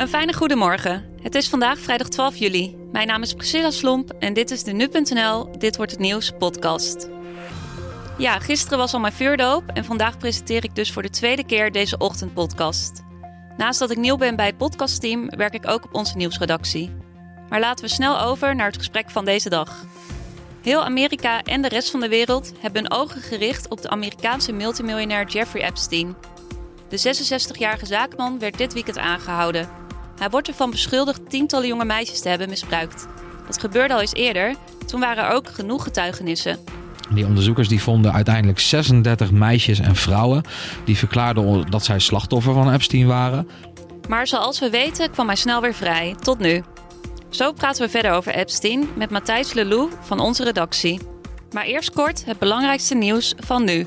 Een fijne goedemorgen. Het is vandaag vrijdag 12 juli. Mijn naam is Priscilla Slomp en dit is de Nu.nl Dit Wordt Het Nieuws podcast. Ja, gisteren was al mijn vuurdoop en vandaag presenteer ik dus voor de tweede keer deze ochtendpodcast. Naast dat ik nieuw ben bij het podcastteam, werk ik ook op onze nieuwsredactie. Maar laten we snel over naar het gesprek van deze dag. Heel Amerika en de rest van de wereld hebben hun ogen gericht op de Amerikaanse multimiljonair Jeffrey Epstein. De 66-jarige zaakman werd dit weekend aangehouden. Hij wordt ervan beschuldigd tientallen jonge meisjes te hebben misbruikt. Dat gebeurde al eens eerder, toen waren er ook genoeg getuigenissen. Die onderzoekers die vonden uiteindelijk 36 meisjes en vrouwen die verklaarden dat zij slachtoffer van Epstein waren. Maar zoals we weten kwam hij snel weer vrij, tot nu. Zo praten we verder over Epstein met Matthijs Lelou van onze redactie. Maar eerst kort het belangrijkste nieuws van nu.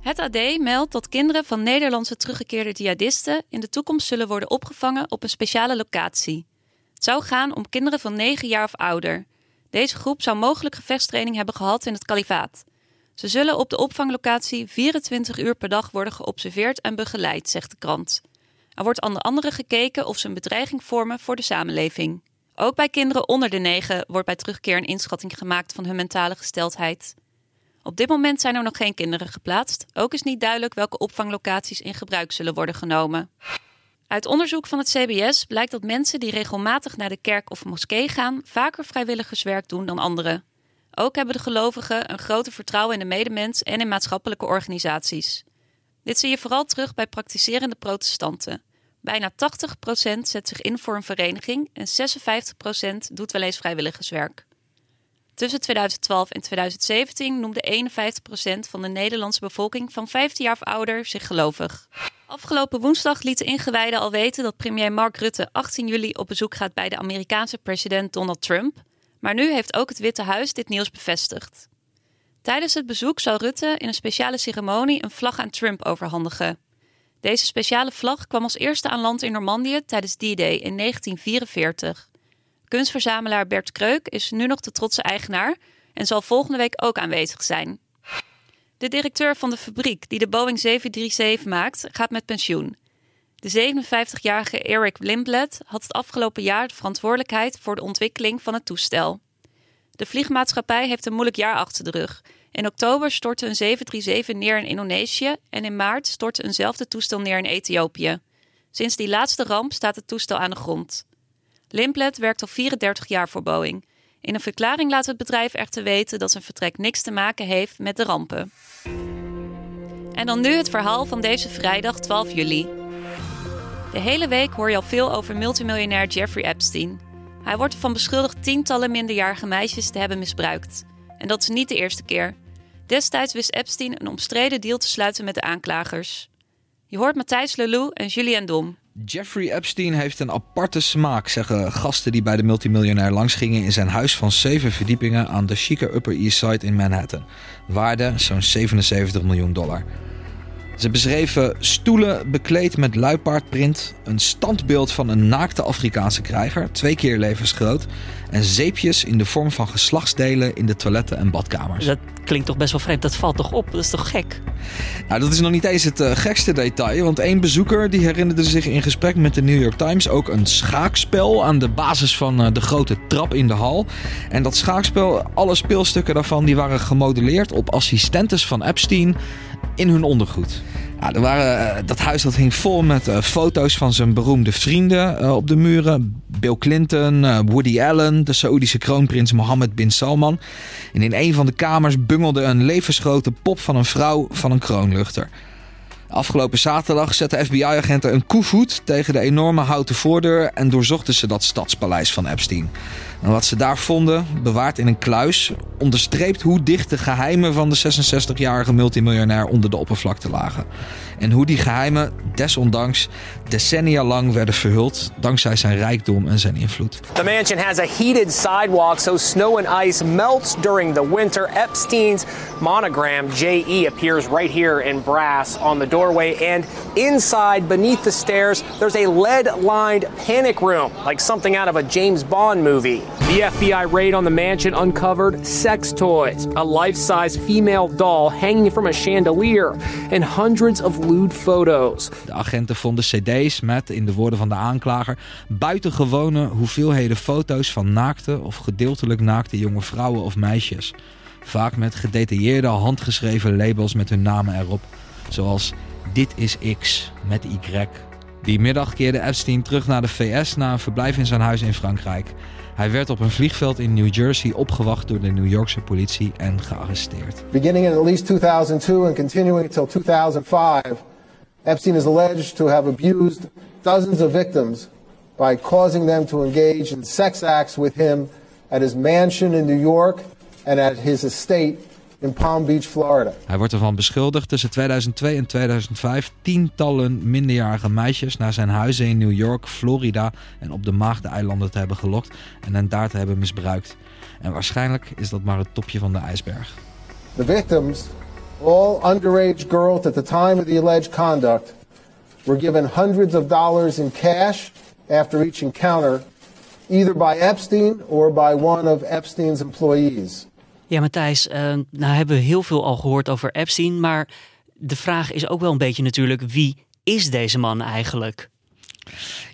Het AD meldt dat kinderen van Nederlandse teruggekeerde jihadisten in de toekomst zullen worden opgevangen op een speciale locatie. Het zou gaan om kinderen van 9 jaar of ouder. Deze groep zou mogelijk gevechtstraining hebben gehad in het kalifaat. Ze zullen op de opvanglocatie 24 uur per dag worden geobserveerd en begeleid, zegt de krant. Er wordt onder andere gekeken of ze een bedreiging vormen voor de samenleving. Ook bij kinderen onder de 9 wordt bij terugkeer een inschatting gemaakt van hun mentale gesteldheid. Op dit moment zijn er nog geen kinderen geplaatst. Ook is niet duidelijk welke opvanglocaties in gebruik zullen worden genomen. Uit onderzoek van het CBS blijkt dat mensen die regelmatig naar de kerk of moskee gaan vaker vrijwilligerswerk doen dan anderen. Ook hebben de gelovigen een groter vertrouwen in de medemens en in maatschappelijke organisaties. Dit zie je vooral terug bij praktiserende protestanten. Bijna 80% zet zich in voor een vereniging en 56% doet wel eens vrijwilligerswerk. Tussen 2012 en 2017 noemde 51% van de Nederlandse bevolking van 15 jaar of ouder zich gelovig. Afgelopen woensdag liet de ingewijden al weten dat premier Mark Rutte 18 juli op bezoek gaat bij de Amerikaanse president Donald Trump. Maar nu heeft ook het Witte Huis dit nieuws bevestigd. Tijdens het bezoek zal Rutte in een speciale ceremonie een vlag aan Trump overhandigen. Deze speciale vlag kwam als eerste aan land in Normandië tijdens D-Day in 1944. Kunstverzamelaar Bert Kreuk is nu nog de trotse eigenaar en zal volgende week ook aanwezig zijn. De directeur van de fabriek die de Boeing 737 maakt, gaat met pensioen. De 57-jarige Eric Lindblad had het afgelopen jaar de verantwoordelijkheid voor de ontwikkeling van het toestel. De vliegmaatschappij heeft een moeilijk jaar achter de rug. In oktober stortte een 737 neer in Indonesië en in maart stortte eenzelfde toestel neer in Ethiopië. Sinds die laatste ramp staat het toestel aan de grond. Limplet werkt al 34 jaar voor Boeing. In een verklaring laat het bedrijf echter weten dat zijn vertrek niks te maken heeft met de rampen. En dan nu het verhaal van deze vrijdag 12 juli. De hele week hoor je al veel over multimiljonair Jeffrey Epstein. Hij wordt ervan beschuldigd tientallen minderjarige meisjes te hebben misbruikt. En dat is niet de eerste keer. Destijds wist Epstein een omstreden deal te sluiten met de aanklagers. Je hoort Matthijs Lelou en Julien Dom. Jeffrey Epstein heeft een aparte smaak, zeggen gasten die bij de multimiljonair langsgingen in zijn huis van zeven verdiepingen aan de chique Upper East Side in Manhattan. Waarde zo'n 77 miljoen dollar. Ze beschreven stoelen bekleed met luipaardprint, een standbeeld van een naakte Afrikaanse krijger, twee keer levensgroot, en zeepjes in de vorm van geslachtsdelen in de toiletten en badkamers. Dat klinkt toch best wel vreemd, dat valt toch op? Dat is toch gek? Nou, dat is nog niet eens het uh, gekste detail, want één bezoeker die herinnerde zich in gesprek met de New York Times ook een schaakspel aan de basis van uh, de grote trap in de hal. En dat schaakspel, alle speelstukken daarvan, die waren gemodelleerd op assistentes van Epstein in hun ondergoed. Er waren, eh, dat huis dat hing vol met uh, foto's van zijn beroemde vrienden uh, op de muren. Bill Clinton, Woody Allen, de Saoedische kroonprins Mohammed bin Salman. En in een van de kamers bungelde een levensgrote pop van een vrouw van een kroonluchter. Afgelopen zaterdag zetten FBI-agenten een koevoet tegen de enorme houten voordeur en doorzochten ze dat stadspaleis van Epstein. En wat ze daar vonden, bewaard in een kluis, onderstreept hoe dicht de geheimen van de 66-jarige multimiljonair onder de oppervlakte lagen. En hoe die geheimen desondanks decennia lang werden verhuld dankzij zijn rijkdom en zijn invloed. The mansion has a heated sidewalk so snow and ice melts during the winter. Epstein's monogram JE appears right here in brass on the doorway and inside beneath the stairs there's a lead-lined panic room like something out of a James Bond movie. The FBI raid on the mansion uncovered sex toys, a life size female doll hanging from a chandelier, and hundreds of lewd photos. De agenten vonden CD's met, in de woorden van de aanklager, buitengewone hoeveelheden foto's van naakte of gedeeltelijk naakte jonge vrouwen of meisjes. Vaak met gedetailleerde handgeschreven labels met hun namen erop, zoals Dit is X met Y. Die middag keerde Epstein terug naar de VS na een verblijf in zijn huis in Frankrijk. Hij werd op een vliegveld in New Jersey opgewacht door de New Yorkse politie en gearresteerd. Beginning in at least 2002 and continuing until 2005, Epstein is alleged to have abused dozens of victims by causing them to engage in sex acts with him at his mansion in New York and at his estate in Palm Beach, Florida. Hij wordt ervan beschuldigd tussen 2002 en 2005 tientallen minderjarige meisjes naar zijn huizen in New York, Florida en op de Maagdeneilanden te hebben gelokt en hen daar te hebben misbruikt. En waarschijnlijk is dat maar het topje van de ijsberg. The victims, all underage girls at the time of the alleged conduct, were given hundreds of dollars in cash after each encounter, either by Epstein or by one of Epstein's employees. Ja, Matthijs, uh, nou hebben we heel veel al gehoord over Epstein. Maar de vraag is ook wel een beetje natuurlijk, wie is deze man eigenlijk?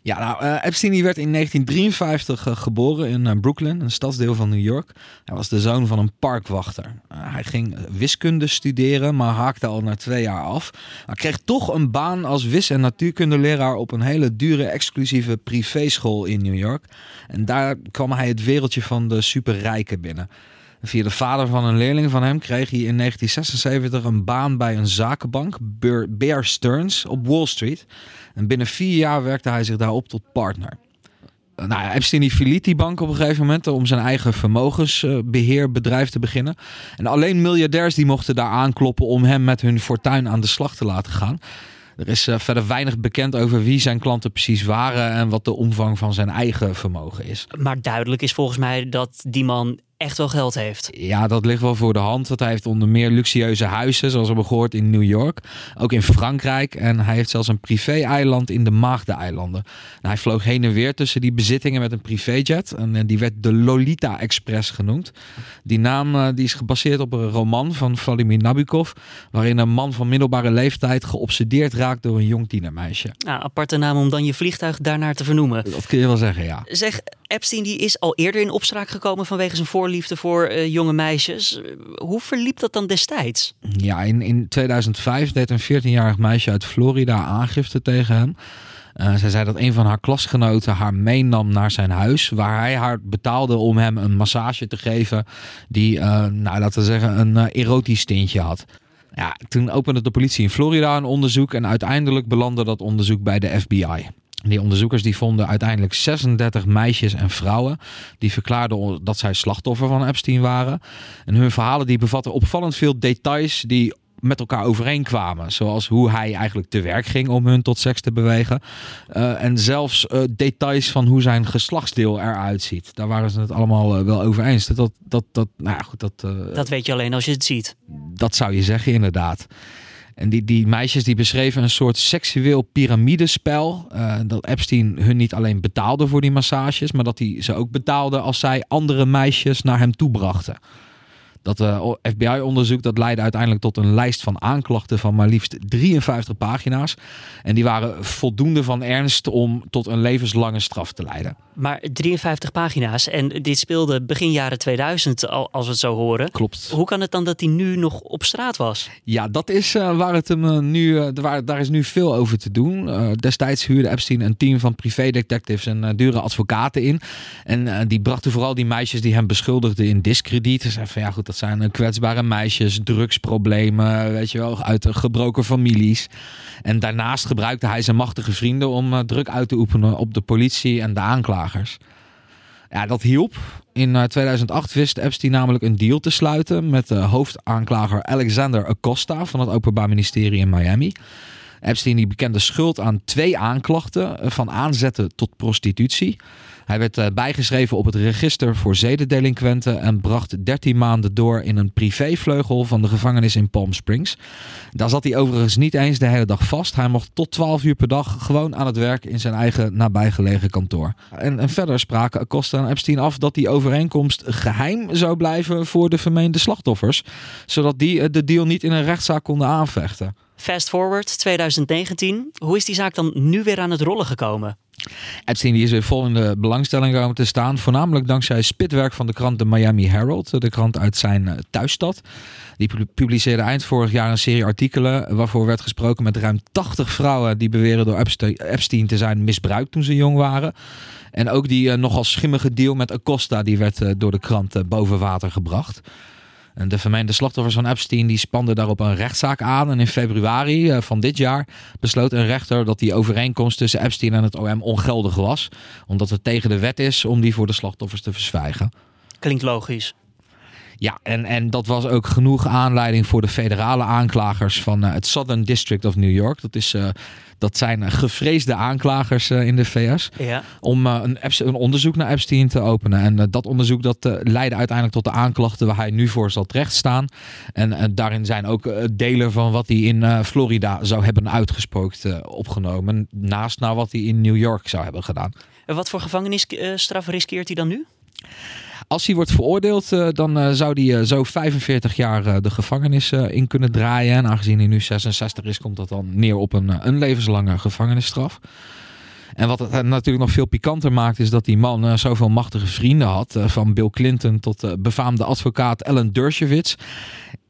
Ja, nou, uh, Epstein werd in 1953 uh, geboren in Brooklyn, een stadsdeel van New York. Hij was de zoon van een parkwachter. hij ging wiskunde studeren, maar haakte al na twee jaar af. Hij kreeg toch een baan als wis- en natuurkundeleraar op een hele dure, exclusieve privéschool in New York. En daar kwam hij het wereldje van de superrijken binnen. Via de vader van een leerling van hem kreeg hij in 1976 een baan bij een zakenbank, Bear Stearns, op Wall Street. En binnen vier jaar werkte hij zich daarop tot partner. Nou ja, Epstein die verliet die bank op een gegeven moment om zijn eigen vermogensbeheerbedrijf te beginnen. En alleen miljardairs die mochten daar aankloppen om hem met hun fortuin aan de slag te laten gaan. Er is uh, verder weinig bekend over wie zijn klanten precies waren en wat de omvang van zijn eigen vermogen is. Maar duidelijk is volgens mij dat die man echt wel geld heeft. Ja, dat ligt wel voor de hand. Want hij heeft onder meer luxueuze huizen, zoals we hebben gehoord, in New York. Ook in Frankrijk. En hij heeft zelfs een privé-eiland in de Maagdeneilanden. En hij vloog heen en weer tussen die bezittingen met een privéjet. En eh, die werd de Lolita Express genoemd. Die naam uh, die is gebaseerd op een roman van Vladimir Nabokov. Waarin een man van middelbare leeftijd geobsedeerd raakt door een jong tienermeisje. Nou, aparte naam om dan je vliegtuig daarnaar te vernoemen. Dat kun je wel zeggen, ja. Zeg, Epstein die is al eerder in opspraak gekomen vanwege zijn voorliefde voor uh, jonge meisjes. Hoe verliep dat dan destijds? Ja, in, in 2005 deed een 14-jarig meisje uit Florida aangifte tegen hem. Uh, zij zei dat een van haar klasgenoten haar meenam naar zijn huis, waar hij haar betaalde om hem een massage te geven, die, nou laten we zeggen, een erotisch tintje had. Ja, toen opende de politie in Florida een onderzoek en uiteindelijk belandde dat onderzoek bij de FBI. Die onderzoekers die vonden uiteindelijk 36 meisjes en vrouwen die verklaarden dat zij slachtoffer van Epstein waren. En hun verhalen die bevatten opvallend veel details die met elkaar overeenkwamen. Zoals hoe hij eigenlijk te werk ging om hun tot seks te bewegen. Uh, en zelfs uh, details van hoe zijn geslachtsdeel eruit ziet. Daar waren ze het allemaal uh, wel over eens. Dat, dat, dat, nou ja, goed, dat, dat weet je alleen als je het ziet. Dat zou je zeggen, inderdaad. En die, die meisjes die beschreven een soort seksueel piramidespel. Uh, dat Epstein hun niet alleen betaalde voor die massages, maar dat hij ze ook betaalde als zij andere meisjes naar hem toe brachten. Dat uh, FBI-onderzoek dat leidde uiteindelijk tot een lijst van aanklachten van maar liefst 53 pagina's. En die waren voldoende van ernst om tot een levenslange straf te leiden. Maar 53 pagina's en dit speelde begin jaren 2000 als we het zo horen. Klopt. Hoe kan het dan dat hij nu nog op straat was? Ja, dat is uh, waar het hem uh, nu, uh, waar, daar is nu veel over te doen. destijds huurde Epstein een team van privédetectives en dure advocaten in. En die brachten vooral die meisjes die hem beschuldigden in discrediet. Ze zeiden van ja goed, dat zijn kwetsbare meisjes, drugsproblemen, weet je wel, uit gebroken families. En daarnaast gebruikte hij zijn machtige vrienden om druk uit te oefenen op de politie en de aanklagers. Ja, dat hielp. In 2008 wist Epstein namelijk een deal te sluiten met de hoofdaanklager Alexander Acosta van het Openbaar Ministerie in Miami. Epstein die bekende schuld aan twee aanklachten van aanzetten tot prostitutie. Hij werd uh, bijgeschreven op het register voor zedendelinquenten en bracht 13 maanden door in een privévleugel van de gevangenis in Palm Springs. Daar zat hij overigens niet eens de hele dag vast. Hij mocht tot 12 uur per dag gewoon aan het werk in zijn eigen nabijgelegen kantoor. En, en verder spraken Acosta en Epstein af dat die overeenkomst geheim zou blijven voor de vermeende slachtoffers, zodat die de deal niet in een rechtszaak konden aanvechten. Fast forward 2019. Hoe is die zaak dan nu weer aan het rollen gekomen? Epstein die is weer vol in de belangstelling komen te staan. Voornamelijk dankzij spitwerk van de krant de Miami Herald. De krant uit zijn eh, thuisstad. Die publiceerde eind vorig jaar een serie artikelen. Waarvoor werd gesproken met ruim 80 vrouwen. Die beweren door Epstein te zijn misbruikt toen ze jong waren. En ook die uh, nogal schimmige deal met Acosta. Die werd uh, door de krant boven water gebracht. De vermeende slachtoffers van Epstein die spanden daarop een rechtszaak aan. En in februari eh, van dit jaar besloot een rechter dat die overeenkomst tussen Epstein en het OM ongeldig was. Omdat het tegen de wet is om die voor de slachtoffers te verzwijgen. Klinkt logisch. Ja, en, en dat was ook genoeg aanleiding voor de federale aanklagers van uh, het Southern District of New York. Dat, is, uh, dat zijn gevreesde aanklagers uh, in de VS. Ja. Om een, een, onderzoek naar Epstein te openen. En dat onderzoek dat leidde uiteindelijk tot de aanklachten waar hij nu voor zal terechtstaan. En daarin zijn ook delen van wat hij in Florida zou hebben uitgesproken opgenomen. Naast naar wat hij in New York zou hebben gedaan. En wat voor gevangenisstraf riskeert hij dan nu? Als hij wordt veroordeeld, uh, dan uh, zou hij uh, zo 45 jaar de gevangenis in kunnen draaien. En aangezien hij nu 66 is, komt dat dan neer op een, een levenslange gevangenisstraf. En wat het natuurlijk nog veel pikanter maakt, is dat die man zoveel machtige vrienden had. van Bill Clinton tot de befaamde advocaat Ellen Dershowitz.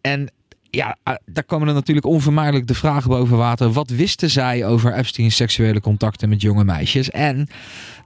En ja, daar komen er natuurlijk onvermijdelijk de vragen boven water. Wat wisten zij over Epstein's seksuele contacten met jonge meisjes? En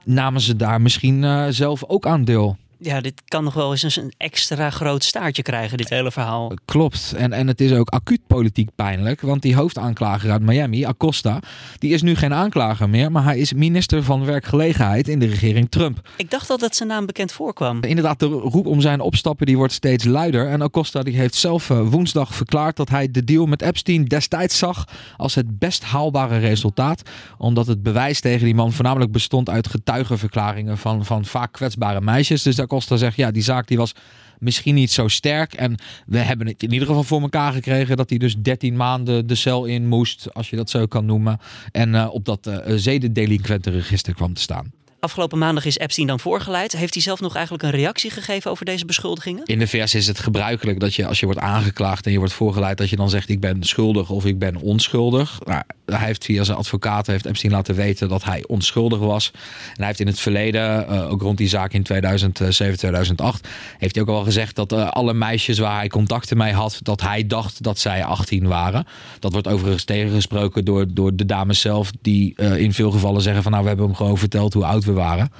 namen ze daar misschien zelf ook aan deel? Ja, dit kan nog wel eens een extra groot staartje krijgen, dit hele verhaal. Klopt. En, en het is ook acuut politiek pijnlijk. Want die hoofdaanklager uit Miami, Acosta, die is nu geen aanklager meer. Maar hij is minister van Werkgelegenheid in de regering Trump. Ik dacht al dat zijn naam bekend voorkwam. Inderdaad, de roep om zijn opstappen die wordt steeds luider. En Acosta die heeft zelf eh, woensdag verklaard dat hij de deal met Epstein destijds zag als het best haalbare resultaat. Omdat het bewijs tegen die man voornamelijk bestond uit getuigenverklaringen van, van vaak kwetsbare meisjes. Dus daar Costa zegt, ja, die zaak die was misschien niet zo sterk. En we hebben het in ieder geval voor elkaar gekregen dat hij dus 13 maanden de cel in moest, als je dat zo kan noemen. En uh, op dat uh, zedendelinquentenregister kwam te staan. Afgelopen maandag is Epstein dan voorgeleid. Heeft hij zelf nog eigenlijk een reactie gegeven over deze beschuldigingen? In de VS is het gebruikelijk dat je als je wordt aangeklaagd en je wordt voorgeleid, dat je dan zegt ik ben schuldig of ik ben onschuldig. Nou, hij heeft via zijn advocaat heeft Epstein laten weten dat hij onschuldig was. En hij heeft in het verleden, uh, ook rond die zaak in 2007, 2008, heeft hij ook al gezegd dat uh, alle meisjes waar hij contacten mee had, dat hij dacht dat zij 18 waren. Dat wordt overigens tegengesproken door, door de dames zelf, die uh, in veel gevallen zeggen van nou we hebben hem gewoon verteld hoe oud we waren.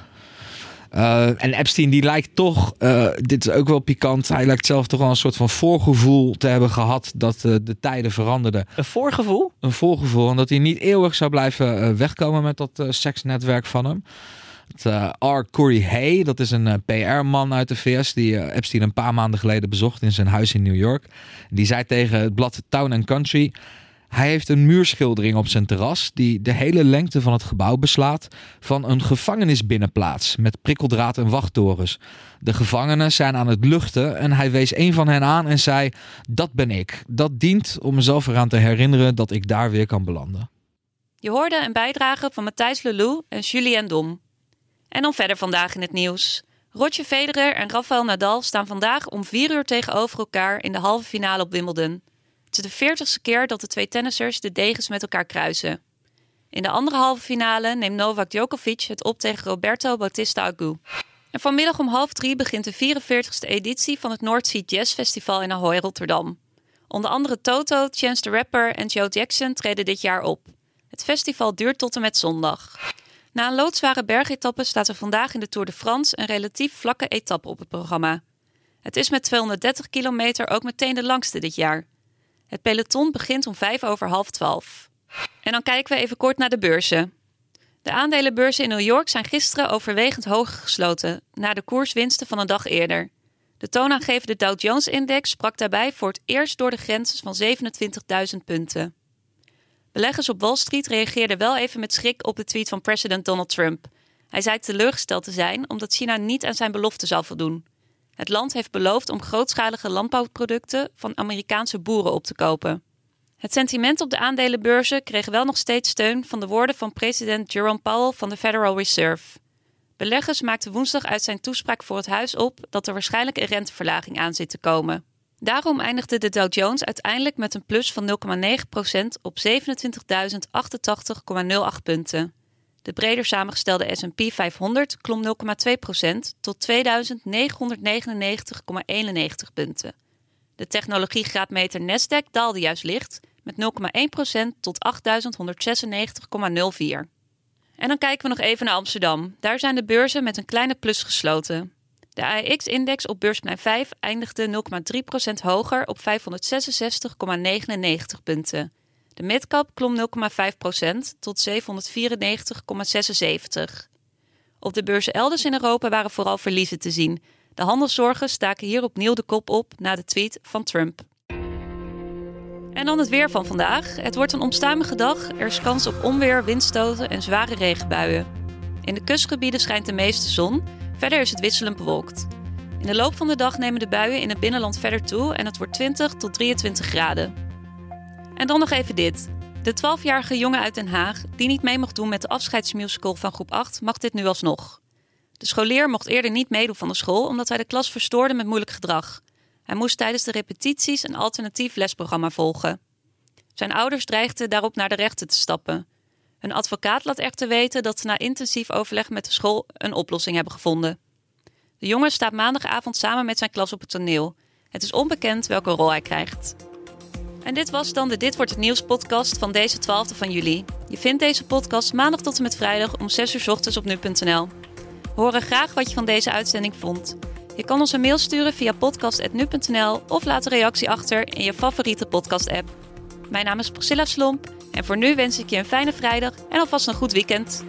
Uh, en Epstein die lijkt toch, uh, dit is ook wel pikant, hij lijkt zelf toch wel een soort van voorgevoel te hebben gehad dat uh, de tijden veranderden. Een voorgevoel? Een voorgevoel, en dat hij niet eeuwig zou blijven wegkomen met dat seksnetwerk van hem. Het, R. Corey Hay, dat is een PR-man uit de VS die Epstein een paar maanden geleden bezocht in zijn huis in New York. Die zei tegen het blad Town and Country... Hij heeft een muurschildering op zijn terras die de hele lengte van het gebouw beslaat van een gevangenisbinnenplaats met prikkeldraad en wachttorens. De gevangenen zijn aan het luchten en hij wees een van hen aan en zei: Dat ben ik. Dat dient om mezelf eraan te herinneren dat ik daar weer kan belanden. Je hoorde een bijdrage van Matthijs Lelou en Julien Dom. En dan verder vandaag in het nieuws. Roger Federer en Rafael Nadal staan vandaag om vier uur tegenover elkaar in de halve finale op Wimbledon. Het is de veertigste keer dat de twee tennissers de degens met elkaar kruisen. In de andere halve finale neemt Novak Djokovic het op tegen Roberto Bautista Agut. En vanmiddag om half drie begint de 44ste editie van het North Sea Jazz Festival in Ahoy, Rotterdam. Onder andere Toto, Chance the Rapper en Joe Jackson treden dit jaar op. Het festival duurt tot en met zondag. Na een loodzware bergetappe staat er vandaag in de Tour de France een relatief vlakke etappe op het programma. Het is met 230 kilometer ook meteen de langste dit jaar. Het peloton begint om vijf over half twaalf. En dan kijken we even kort naar de beurzen. De aandelenbeurzen in New York zijn gisteren overwegend hoog gesloten, na de koerswinsten van een dag eerder. De toonaangevende Dow Jones-index sprak daarbij voor het eerst door de grens van 27.000 punten. Beleggers op Wall Street reageerden wel even met schrik op de tweet van president Donald Trump. Hij zei teleurgesteld te zijn omdat China niet aan zijn belofte zal voldoen. Het land heeft beloofd om grootschalige landbouwproducten van Amerikaanse boeren op te kopen. Het sentiment op de aandelenbeurzen kreeg wel nog steeds steun van de woorden van president Jerome Powell van de Federal Reserve. Beleggers maakten woensdag uit zijn toespraak voor het huis op dat er waarschijnlijk een renteverlaging aan zit te komen. Daarom eindigde de Dow Jones uiteindelijk met een plus van 0,9% op 27.088,08 punten. De breder samengestelde S&P 500 klom 0,2% tot 2.999,91 punten. De technologiegraadmeter Nasdaq daalde juist licht met 0,1% tot 8.196,04. En dan kijken we nog even naar Amsterdam. Daar zijn de beurzen met een kleine plus gesloten. De AEX-index op beursplein 5 eindigde 0,3% hoger op 566,99 punten. De midcap klom 0,5% tot 794,76. Op de beurzen elders in Europa waren vooral verliezen te zien. De handelszorgen staken hier opnieuw de kop op na de tweet van Trump. En dan het weer van vandaag. Het wordt een onstuimige dag. Er is kans op onweer, windstoten en zware regenbuien. In de kustgebieden schijnt de meeste zon. Verder is het wisselend bewolkt. In de loop van de dag nemen de buien in het binnenland verder toe en het wordt 20 tot 23 graden. En dan nog even dit. De 12-jarige jongen uit Den Haag, die niet mee mocht doen met de afscheidsmusical van groep 8, mag dit nu alsnog. De scholier mocht eerder niet meedoen van de school omdat hij de klas verstoorde met moeilijk gedrag. Hij moest tijdens de repetities een alternatief lesprogramma volgen. Zijn ouders dreigden daarop naar de rechter te stappen. Hun advocaat laat echter weten dat ze na intensief overleg met de school een oplossing hebben gevonden. De jongen staat maandagavond samen met zijn klas op het toneel. Het is onbekend welke rol hij krijgt. En dit was dan de Dit wordt het nieuws podcast van deze 12e van juli. Je vindt deze podcast maandag tot en met vrijdag om 6 uur ochtends op nu.nl. We horen graag wat je van deze uitzending vond. Je kan ons een mail sturen via podcast.nu.nl of laat een reactie achter in je favoriete podcast-app. Mijn naam is Priscilla Slomp en voor nu wens ik je een fijne vrijdag en alvast een goed weekend.